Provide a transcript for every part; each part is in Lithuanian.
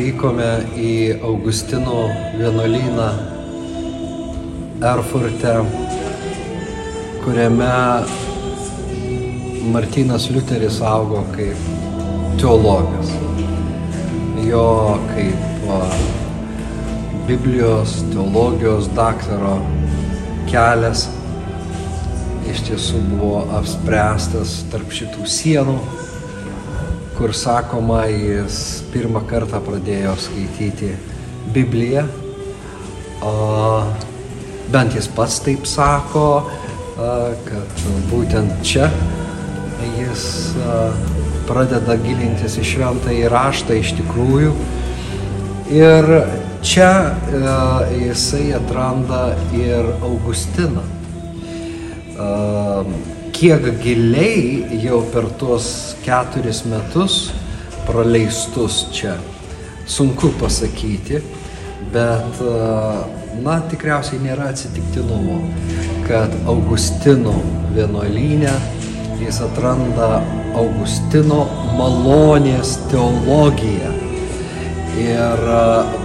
atvykome į Augustino vienuolyną Erfurte, kuriame Martinas Liuteris augo kaip teologas. Jo kaip Biblijos, teologijos daktaro kelias iš tiesų buvo apspręstas tarp šitų sienų kur sakoma, jis pirmą kartą pradėjo skaityti Bibliją. Bent jis pats taip sako, kad būtent čia jis pradeda gilintis į šventą įraštą iš tikrųjų. Ir čia jisai atranda ir Augustiną kiek giliai jau per tuos keturis metus praleistus čia. Sunku pasakyti, bet, na, tikriausiai nėra atsitiktinumo, kad Augustino vienuolynė jis atranda Augustino malonės teologiją. Ir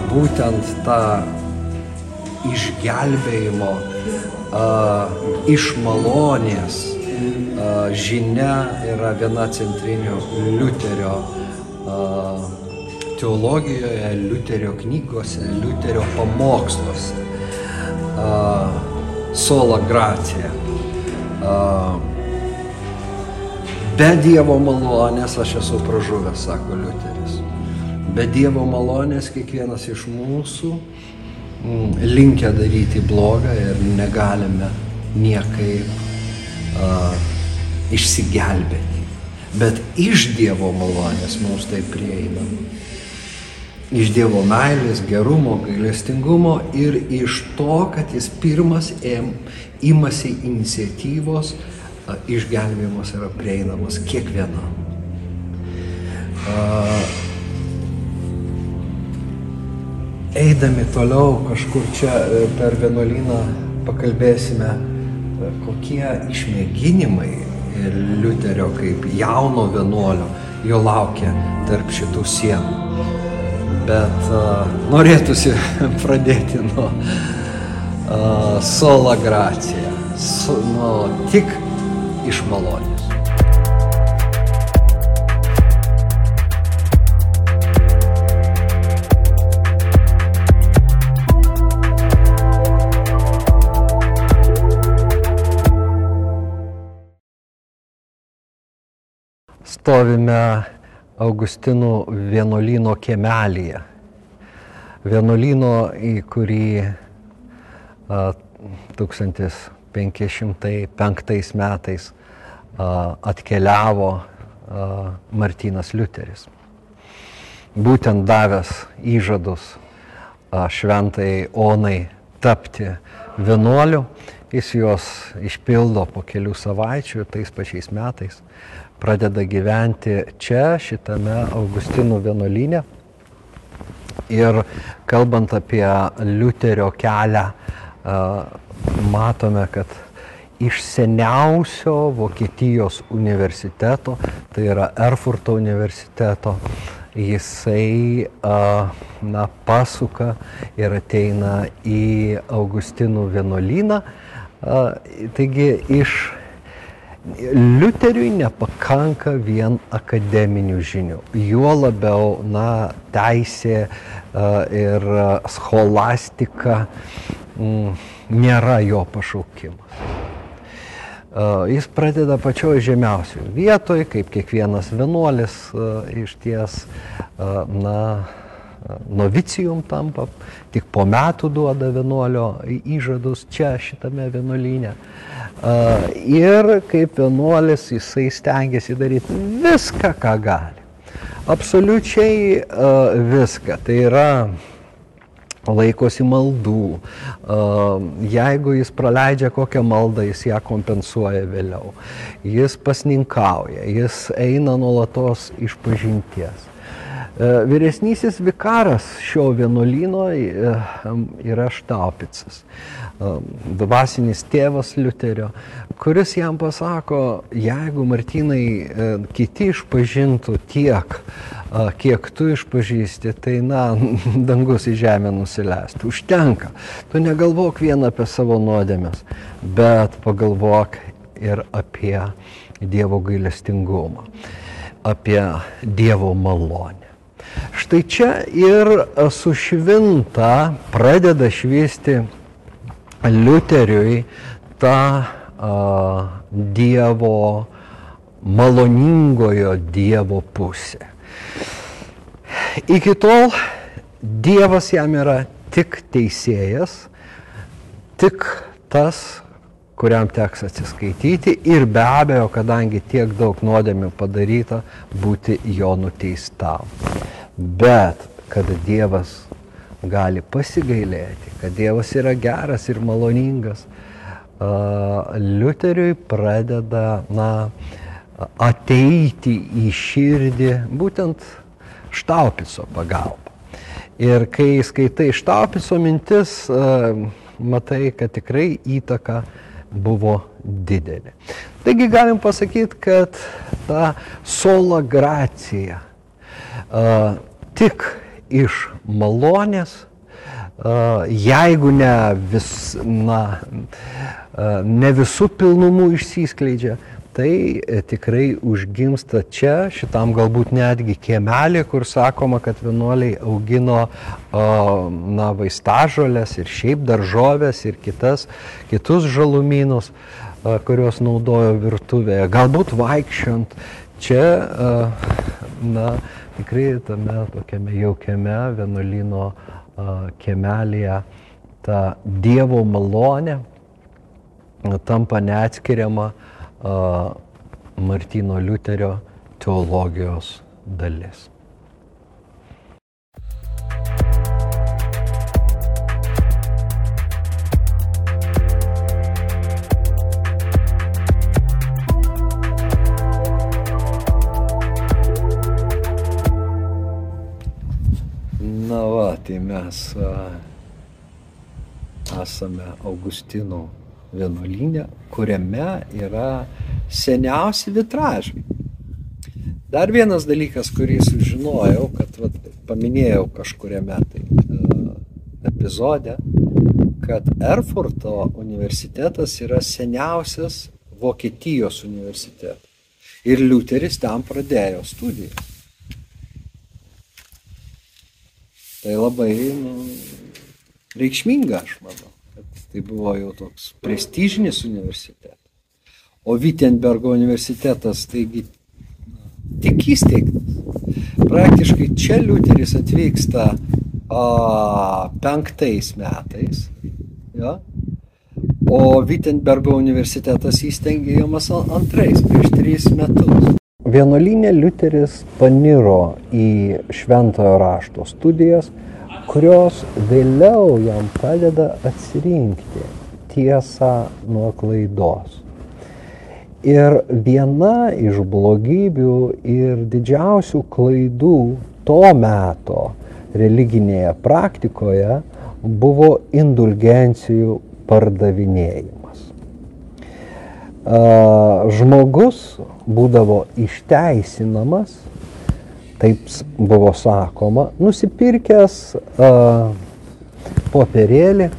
būtent tą išgelbėjimo uh, iš malonės žinia yra viena centrinių Liuterio teologijoje, Liuterio knygose, Liuterio pamoksluose. Sola gracija. Be Dievo malonės aš esu pražuvęs, sako Liuteris. Be Dievo malonės kiekvienas iš mūsų mm, linkia daryti blogą ir negalime niekaip išsigelbėti. Bet iš Dievo malonės mums tai prieinama. Iš Dievo meilės, gerumo, gailestingumo ir iš to, kad jis pirmas ėm, imasi iniciatyvos, išgelbėjimas yra prieinamas kiekvienam. Eidami toliau kažkur čia e, per vienuolyną pakalbėsime kokie išmėginimai Liuterio kaip jauno vienuolio jo laukia tarp šitų sienų. Bet uh, norėtųsi pradėti nuo uh, sola gracija, su, nuo tik iš malonės. Stovime Augustinų vienuolyno kiemelėje. Vienuolyno, į kurį a, 1505 metais atkeliavo Martinas Liuteris. Būtent davęs įžadus šventai Onai tapti vienuoliu, jis juos išpildo po kelių savaičių tais pačiais metais pradeda gyventi čia, šitame Augustinų vienuolyne. Ir kalbant apie Liuterio kelią, matome, kad iš seniausio Vokietijos universiteto, tai yra Erfurto universiteto, jisai na, pasuka ir ateina į Augustinų vienuolyną. Taigi iš Liuteriui nepakanka vien akademinių žinių. Juo labiau, na, teisė ir scholastika m, nėra jo pašaukimas. Jis pradeda pačioje žemiausioje vietoje, kaip kiekvienas vienuolis iš ties, na, novicijum tampa, tik po metų duoda vienuolio įžadus čia šitame vienuolyne. Ir kaip vienuolis jisai stengiasi daryti viską, ką gali. Absoliučiai viską. Tai yra laikosi maldų. Jeigu jis praleidžia kokią maldą, jis ją kompensuoja vėliau. Jis pasninkauja, jis eina nuolatos iš pažinties. Vyresnysis vikaras šio vienuolyno yra Štapicas, dvasinis tėvas Liuterio, kuris jam pasako, jeigu Martinai kiti išpažintų tiek, kiek tu išpažįsti, tai na, dangus į žemę nusileistų. Užtenka. Tu negalvok vien apie savo nuodėmės, bet pagalvok ir apie Dievo gailestingumą, apie Dievo malonę. Štai čia ir sušvinta pradeda šviesti Liuteriui ta a, Dievo, maloningojo Dievo pusė. Iki tol Dievas jam yra tik teisėjas, tik tas, kuriam teks atsiskaityti ir be abejo, kadangi tiek daug nuodėmių padaryta, būti jo nuteistam. Bet kad Dievas gali pasigailėti, kad Dievas yra geras ir maloningas, Liuteriui pradeda na, ateiti į širdį būtent Štaupico pagalba. Ir kai skaitai Štaupico mintis, matai, kad tikrai įtaka buvo didelė. Taigi galim pasakyti, kad ta sola gracija tik iš malonės, jeigu ne, vis, na, ne visų pilnumų išsiskleidžia, tai tikrai užgimsta čia, šitam galbūt netgi kiemelį, kur sakoma, kad vienuoliai augino na, vaistažolės ir šiaip daržovės ir kitas, kitus žalumynus, kuriuos naudojo virtuvėje. Galbūt vaikščiant čia, na, tikrai tame tokiame jaukiame vienuolino kiemelėje ta Dievo malonė tampa neatskiriama Martino Liuterio teologijos dalis. Tai mes esame Augustino vienuolynė, kuriame yra seniausi vitražai. Dar vienas dalykas, kurį sužinojau, kad vat, paminėjau kažkuriame tai uh, epizode, kad Erfurto universitetas yra seniausias Vokietijos universitetas. Ir Liuteris ten pradėjo studijas. Tai labai nu, reikšminga, aš manau. Tai buvo jau toks prestižinis universitetas. O Wittenbergo universitetas, taigi tik įsteigtas. Praktiškai čia Liuteris atvyksta a, penktais metais. Ja? O Wittenbergo universitetas įsteigiamas antrais, prieš tris metus. Vienuolinė Liuteris paniro į šventojo rašto studijas kurios vėliau jam padeda atsirinkti tiesą nuo klaidos. Ir viena iš blogybių ir didžiausių klaidų to meto religinėje praktikoje buvo indulgencijų pardavinėjimas. Žmogus būdavo išteisinamas taip buvo sakoma, nusipirkęs uh, popierėlį,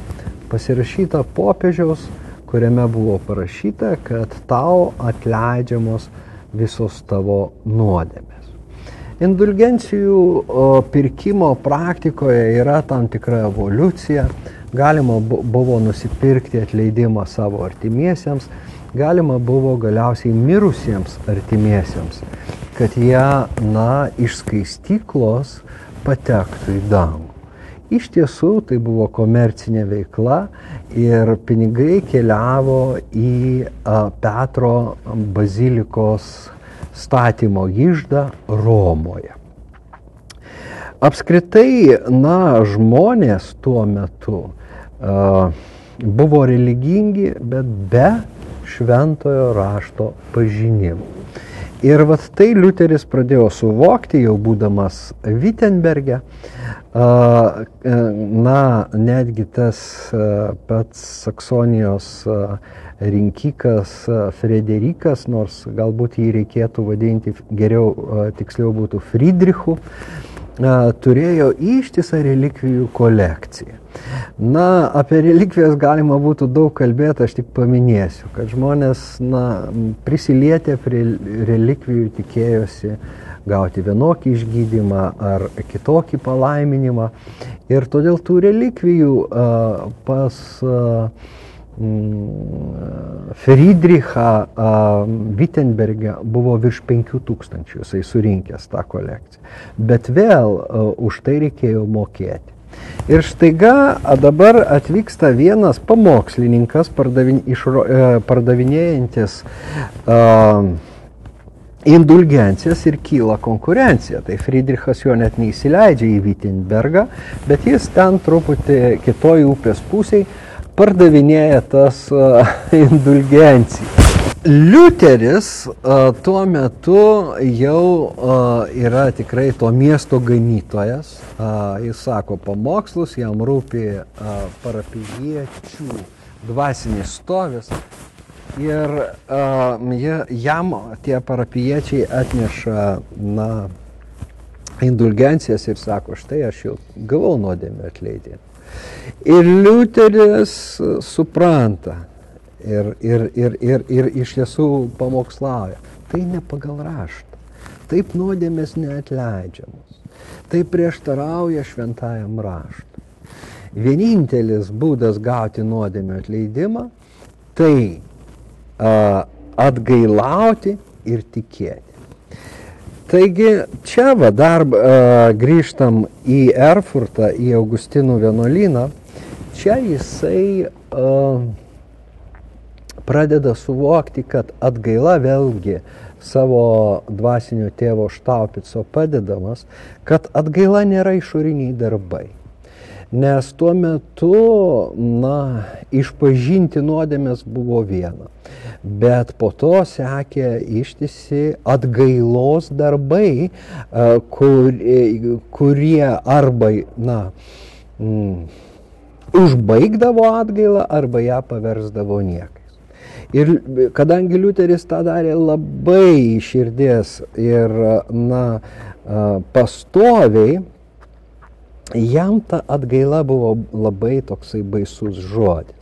pasirašytą popiežiaus, kuriame buvo parašyta, kad tau atleidžiamos visos tavo nuodėmės. Indulgencijų pirkimo praktikoje yra tam tikra evoliucija. Galima buvo nusipirkti atleidimą savo artimiesiems, galima buvo galiausiai mirusiems artimiesiems kad jie, na, iš skaistyklos patektų į dangų. Iš tiesų tai buvo komercinė veikla ir pinigai keliavo į Petro bazilikos statymo gyždą Romoje. Apskritai, na, žmonės tuo metu uh, buvo religingi, bet be šventojo rašto pažinimų. Ir vat tai Liuteris pradėjo suvokti, jau būdamas Wittenberge. Na, netgi tas pats Saksonijos rinkikas Frederikas, nors galbūt jį reikėtų vadinti geriau, tiksliau būtų Friedrichu, turėjo ištisą relikvijų kolekciją. Na, apie relikvijas galima būtų daug kalbėti, aš tik paminėsiu, kad žmonės na, prisilietę prie relikvijų tikėjosi gauti vienokį išgydymą ar kitokį palaiminimą. Ir todėl tų relikvijų uh, pas uh, Friedrichą Wittenbergę buvo virš 5000, jisai surinkęs tą kolekciją. Bet vėl už tai reikėjo mokėti. Ir štaiga dabar atvyksta vienas pamokslininkas pardavin, išro, e, pardavinėjantis uh, indulgencijas ir kyla konkurencija. Tai Friedrichas jo net neįsileidžia į Wittenbergą, bet jis ten truputį kitoj upės pusėje pardavinėja tas uh, indulgencijas. Liuteris a, tuo metu jau a, yra tikrai to miesto ganytojas. A, jis sako pamokslus, jam rūpi a, parapijiečių dvasinis stovis. Ir a, jam tie parapiečiai atneša na, indulgencijas ir sako, štai aš jau gavau nuodėmę atleidimą. Ir Liuteris supranta, ir, ir, ir, ir, ir iš tiesų pamokslauja. Tai ne pagal raštą. Taip nuodėmės neatleidžiamos. Tai prieštarauja šventajam raštui. Vienintelis būdas gauti nuodėmio atleidimą - tai a, atgailauti ir tikėti. Taigi čia va dar a, grįžtam į Erfurtą, į Augustinų vienuolyną. Čia jisai a, pradeda suvokti, kad atgaila vėlgi savo dvasinio tėvo Štaupico padedamas, kad atgaila nėra išoriniai darbai. Nes tuo metu, na, išpažinti nuodėmės buvo viena. Bet po to sekė ištisi atgailos darbai, kurie, kurie arba, na, mm, užbaigdavo atgailą arba ją paversdavo nieką. Ir kadangi Liuteris tą darė labai širdies ir, na, pastoviai, jam ta atgaila buvo labai toksai baisus žodis.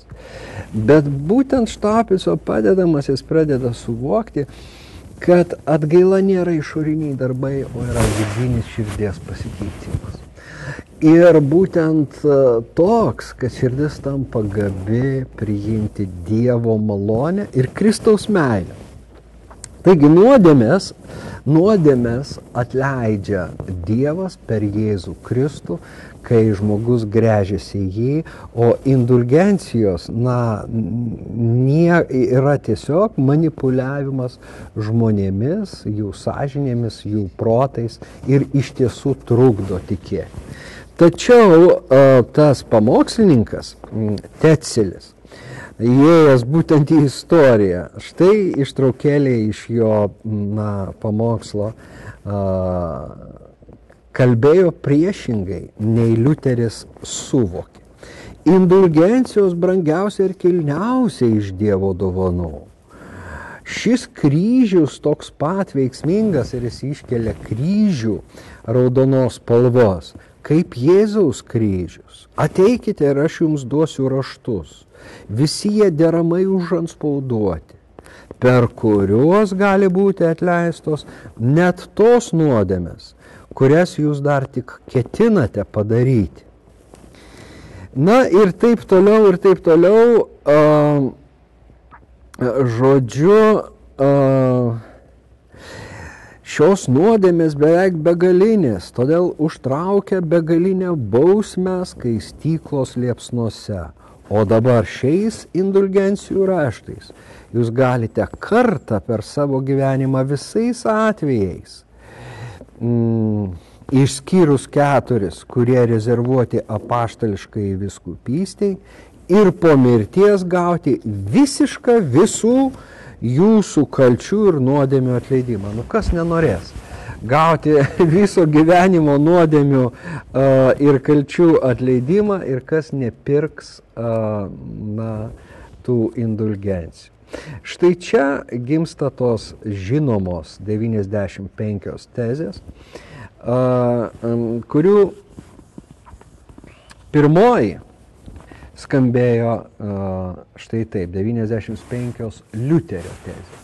Bet būtent Štapiso padedamas jis pradeda suvokti, kad atgaila nėra išoriniai darbai, o yra vidinis širdies pasikeitimas. Ir būtent e, toks, kad širdis tampa gabi priimti Dievo malonę ir Kristaus meilę. Taigi nuodėmės, nuodėmės atleidžia Dievas per Jėzų Kristų, kai žmogus grežiasi jį, o indulgencijos, na, nie, yra tiesiog manipuliavimas žmonėmis, jų sąžinėmis, jų protais ir iš tiesų trukdo tikėti. Tačiau tas pamokslininkas, Tetselis, įėjęs būtent į istoriją, štai ištraukėlė iš jo na, pamokslo kalbėjo priešingai, nei Liuteris suvokė. Indulgencijos brangiausia ir kilniausia iš Dievo dovanų. Šis kryžius toks pat veiksmingas ir jis iškelia kryžių raudonos spalvos kaip Jėzaus kryžius. Ateikite ir aš jums duosiu raštus. Visi jie deramai užanspauduoti, per kuriuos gali būti atleistos net tos nuodėmės, kurias jūs dar tik ketinate padaryti. Na ir taip toliau, ir taip toliau, uh, žodžiu, uh, Šios nuodėmės beveik begalinės, todėl užtraukia begalinę bausmę skaistyklos liepsnuose. O dabar šiais indulgencijų raštais jūs galite kartą per savo gyvenimą visais atvejais, mm, išskyrus keturis, kurie rezervuoti apaštališkai viskupystiai, ir po mirties gauti visišką visų jūsų kalčių ir nuodėmių atleidimą. Nu kas nenorės? Gauti viso gyvenimo nuodėmių uh, ir kalčių atleidimą ir kas nepirks uh, na, tų indulgencijų. Štai čia gimsta tos žinomos 95 tezės, um, kurių pirmoji skambėjo štai taip, 95 Liuterio tezės.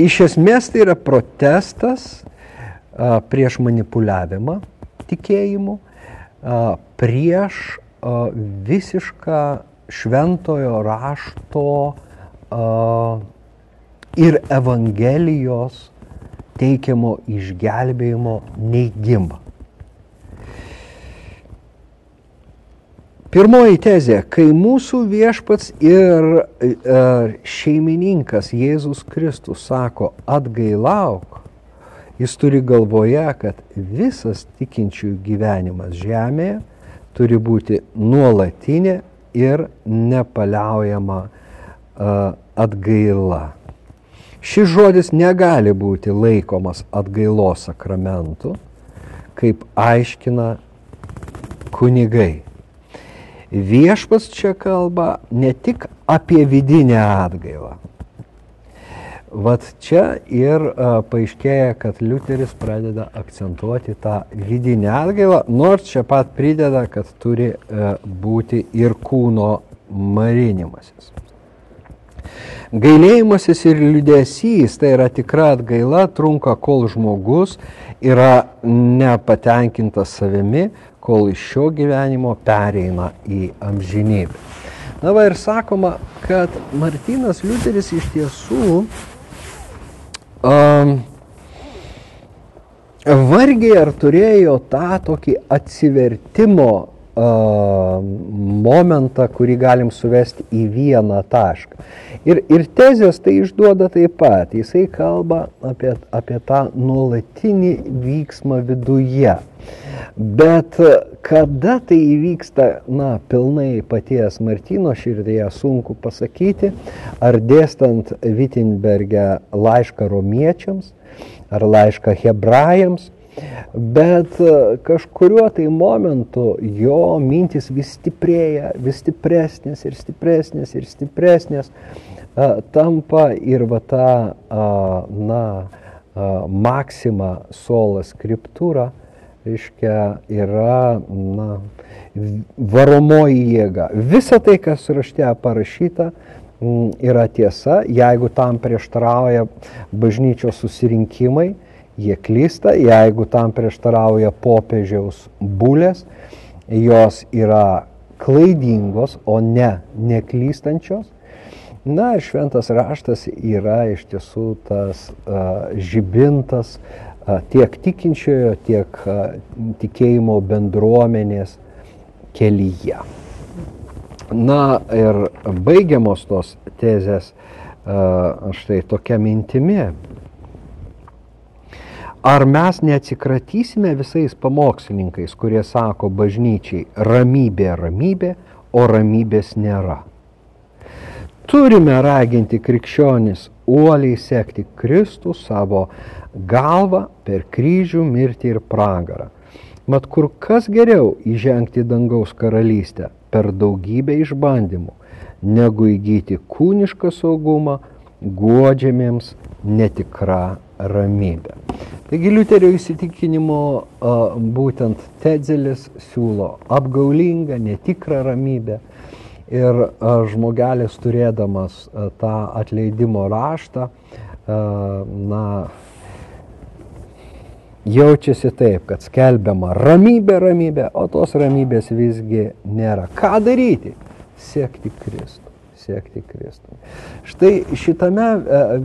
Iš esmės tai yra protestas prieš manipuliavimą tikėjimu, prieš visišką šventojo rašto ir Evangelijos teikiamo išgelbėjimo neigimą. Pirmoji tezė, kai mūsų viešpats ir e, šeimininkas Jėzus Kristus sako atgailauk, jis turi galvoje, kad visas tikinčiųjų gyvenimas žemėje turi būti nuolatinė ir nepaliaujama e, atgaila. Šis žodis negali būti laikomas atgailos sakramentu, kaip aiškina kunigai. Viešpas čia kalba ne tik apie vidinę atgailą. Vat čia ir paaiškėja, kad Liuteris pradeda akcentuoti tą vidinę atgailą, nors čia pat prideda, kad turi būti ir kūno marinimasis. Gailėjimasis ir liudesys, tai yra tikra atgaila, trunka, kol žmogus yra nepatenkintas savimi, kol iš šio gyvenimo pereina į amžinybę. Na va ir sakoma, kad Martinas Liuteris iš tiesų um, vargiai ar turėjo tą tokį atsivertimo momentą, kurį galim suvesti į vieną tašką. Ir, ir tezės tai išduoda taip pat. Jisai kalba apie, apie tą nuolatinį vyksmą viduje. Bet kada tai įvyksta, na, pilnai paties Martino širdėje sunku pasakyti, ar dėstant Wittenbergę laišką romiečiams, ar laišką hebrajams, Bet e, kažkuriuo tai momentu jo mintis vis stiprėja, vis stipresnės ir stipresnės ir stipresnės, e, tampa ir va ta, a, na, maksima sola skriptūra, reiškia, yra, na, varomoji jėga. Visa tai, kas rašte parašyta, yra tiesa, jeigu tam prieštarauja bažnyčios susirinkimai, jie klysta, jeigu tam prieštarauja popiežiaus būlės, jos yra klaidingos, o ne neklystančios. Na ir šventas raštas yra iš tiesų tas uh, žibintas uh, tiek tikinčiojo, tiek uh, tikėjimo bendruomenės kelyje. Na ir baigiamos tos tezės uh, štai tokia mintimi, Ar mes neatsikratysime visais pamokslininkais, kurie sako bažnyčiai ramybė, ramybė, o ramybės nėra? Turime raginti krikščionis uoliai sekti Kristų savo galvą per kryžių, mirtį ir pragarą. Mat kur kas geriau įžengti dangaus karalystę per daugybę išbandymų, negu įgyti kūnišką saugumą, guodžiamiems netikra ramybė. Taigi Liuterio įsitikinimo būtent Tedzelis siūlo apgaulingą, netikrą ramybę ir žmogelis turėdamas tą atleidimo raštą, na, jaučiasi taip, kad skelbiama ramybė, ramybė, o tos ramybės visgi nėra. Ką daryti? Siekti Kristų. Siekti Kristų. Štai šitame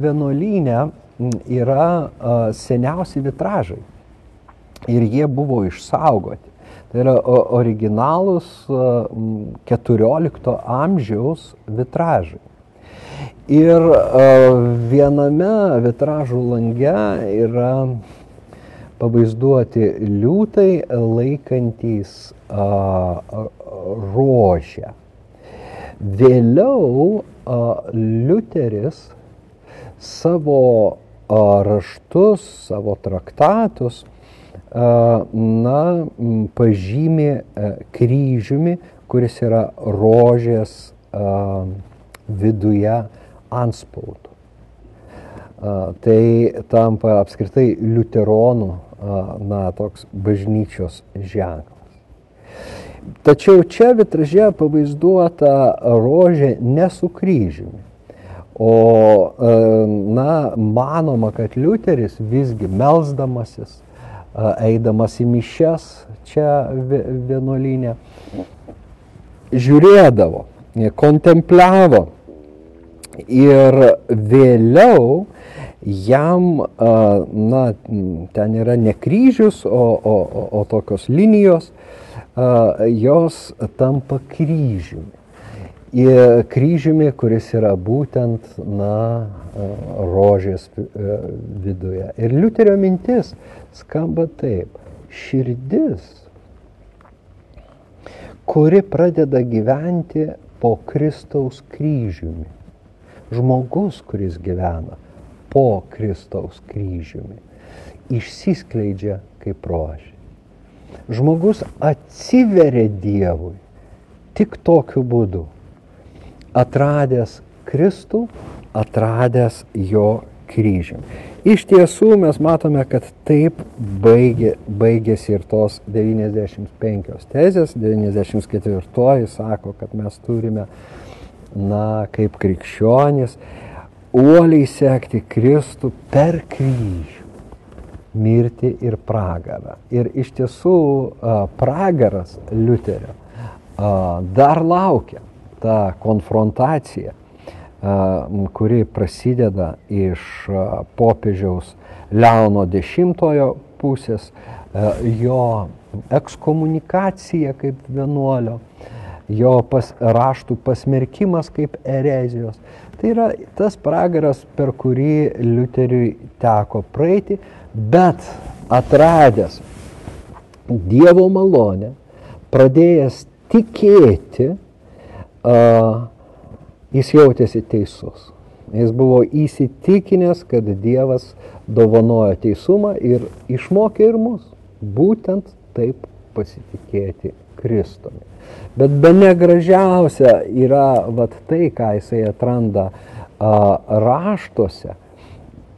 vienuolyne yra seniausi vitražai ir jie buvo išsaugoti. Tai yra originalūs 14 amžiaus vitražai. Ir viename vitražų lange yra pavaizduoti liūtai laikantys rožę. Vėliau Liuteris savo raštus, savo traktatus, na, pažymė kryžiumi, kuris yra rožės viduje anspautų. Tai tampa apskritai liuteronų, na, toks bažnyčios ženklas. Tačiau čia vitraže pavaizduota rožė ne su kryžiumi. O, na, manoma, kad Liuteris visgi melzdamasis, eidamas į mišes čia vienuolinė, žiūrėdavo, kontempliavo ir vėliau jam, na, ten yra ne kryžius, o, o, o, o tokios linijos, jos tampa kryžiumi. Ir kryžiumi, kuris yra būtent, na, rožės viduje. Ir Liuterio mintis skamba taip. Širdis, kuri pradeda gyventi po Kristaus kryžiumi. Žmogus, kuris gyvena po Kristaus kryžiumi, išsiskleidžia kaip rožė. Žmogus atsiveria Dievui tik tokiu būdu, atradęs Kristų, atradęs jo kryžium. Iš tiesų mes matome, kad taip baigė, baigėsi ir tos 95 tezės. 94 sako, kad mes turime, na, kaip krikščionis, uoliai sekti Kristų per kryžių mirti ir pragarą. Ir iš tiesų pragaras Liuterio dar laukia ta konfrontacija kuri prasideda iš popiežiaus Leono X pusės, jo ekskomunikacija kaip vienuolio, jo pas, raštų pasmerkimas kaip erezijos. Tai yra tas pragaras, per kurį Liuteriui teko praeiti, bet atradęs Dievo malonę, pradėjęs tikėti, uh, jis jautėsi teisus. Jis buvo įsitikinęs, kad Dievas dovanoja teisumą ir išmokė ir mus būtent taip pasitikėti Kristumi. Bet be negražiausia yra vat tai, ką jisai atranda a, raštuose,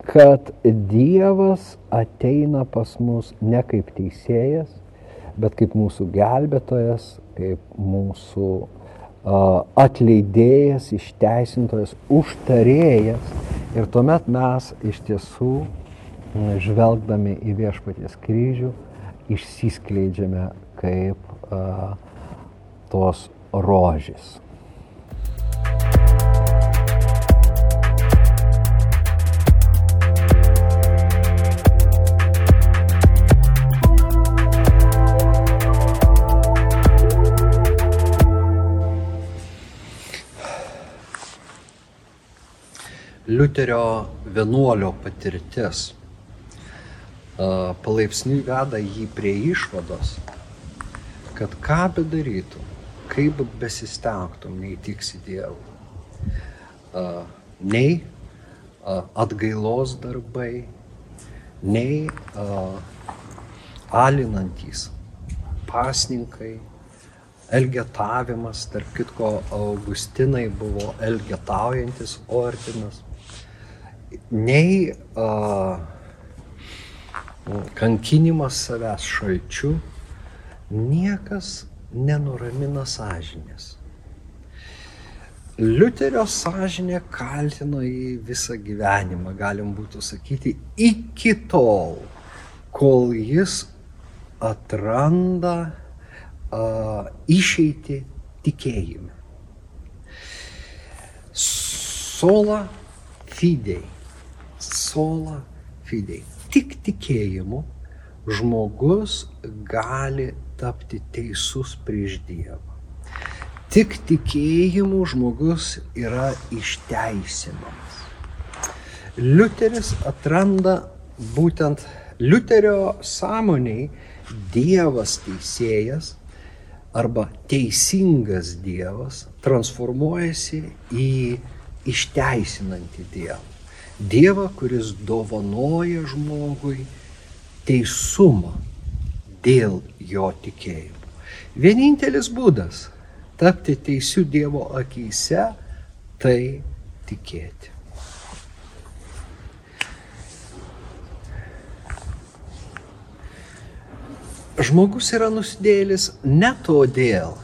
kad Dievas ateina pas mus ne kaip teisėjas, bet kaip mūsų gelbėtojas, kaip mūsų atleidėjas, išteisintojas, užtarėjas. Ir tuomet mes iš tiesų, žvelgdami į viešpaties kryžių, išsiskleidžiame kaip a, tos rožės. Liuterio vienuolio patirtis palaipsniui veda jį prie išvados, kad ką bedarytum, kaip besistengtum, neįtiksi Dievui. Nei atgailos darbai, nei alinantys pasninkai, elgetavimas, tarp kitko Augustinai buvo elgetaujantis ordinas nei a, kankinimas savęs šalčiu, niekas nenuramina sąžinės. Liuterio sąžinė kaltino jį visą gyvenimą, galim būtų sakyti, iki tol, kol jis atranda a, išeiti tikėjime. Sola fidei sola fidei. Tik tikėjimu žmogus gali tapti teisus prieš Dievą. Tik tikėjimu žmogus yra išteisinamas. Liuteris atranda būtent Liuterio sąmoniai Dievas teisėjas arba teisingas Dievas transformuojasi į išteisinantį Dievą. Dievą, kuris dovanoja žmogui teisumą dėl jo tikėjimo. Vienintelis būdas tapti teisiu Dievo akise - tai tikėti. Žmogus yra nusidėlis ne todėl,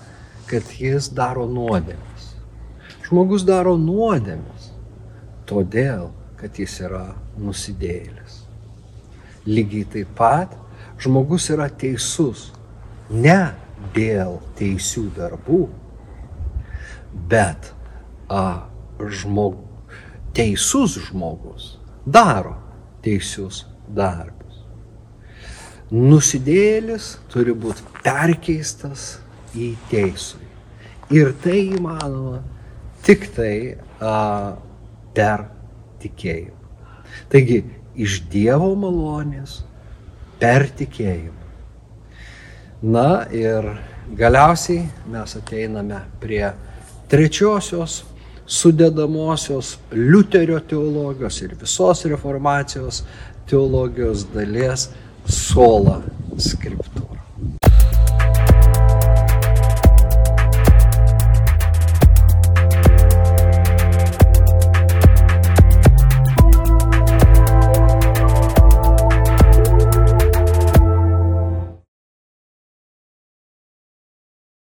kad jis daro nuodėmes. Žmogus daro nuodėmes todėl, kad jis yra nusidėlis. Lygiai taip pat žmogus yra teisus ne dėl teisių darbų, bet a, žmog, teisus žmogus daro teisius darbus. Nusidėlis turi būti perkeistas į teisų. Ir tai įmanoma tik tai a, per tikėjimą. Taigi, iš Dievo malonės per tikėjimą. Na ir galiausiai mes ateiname prie trečiosios sudedamosios Liuterio teologijos ir visos reformacijos teologijos dalies sola scriptura.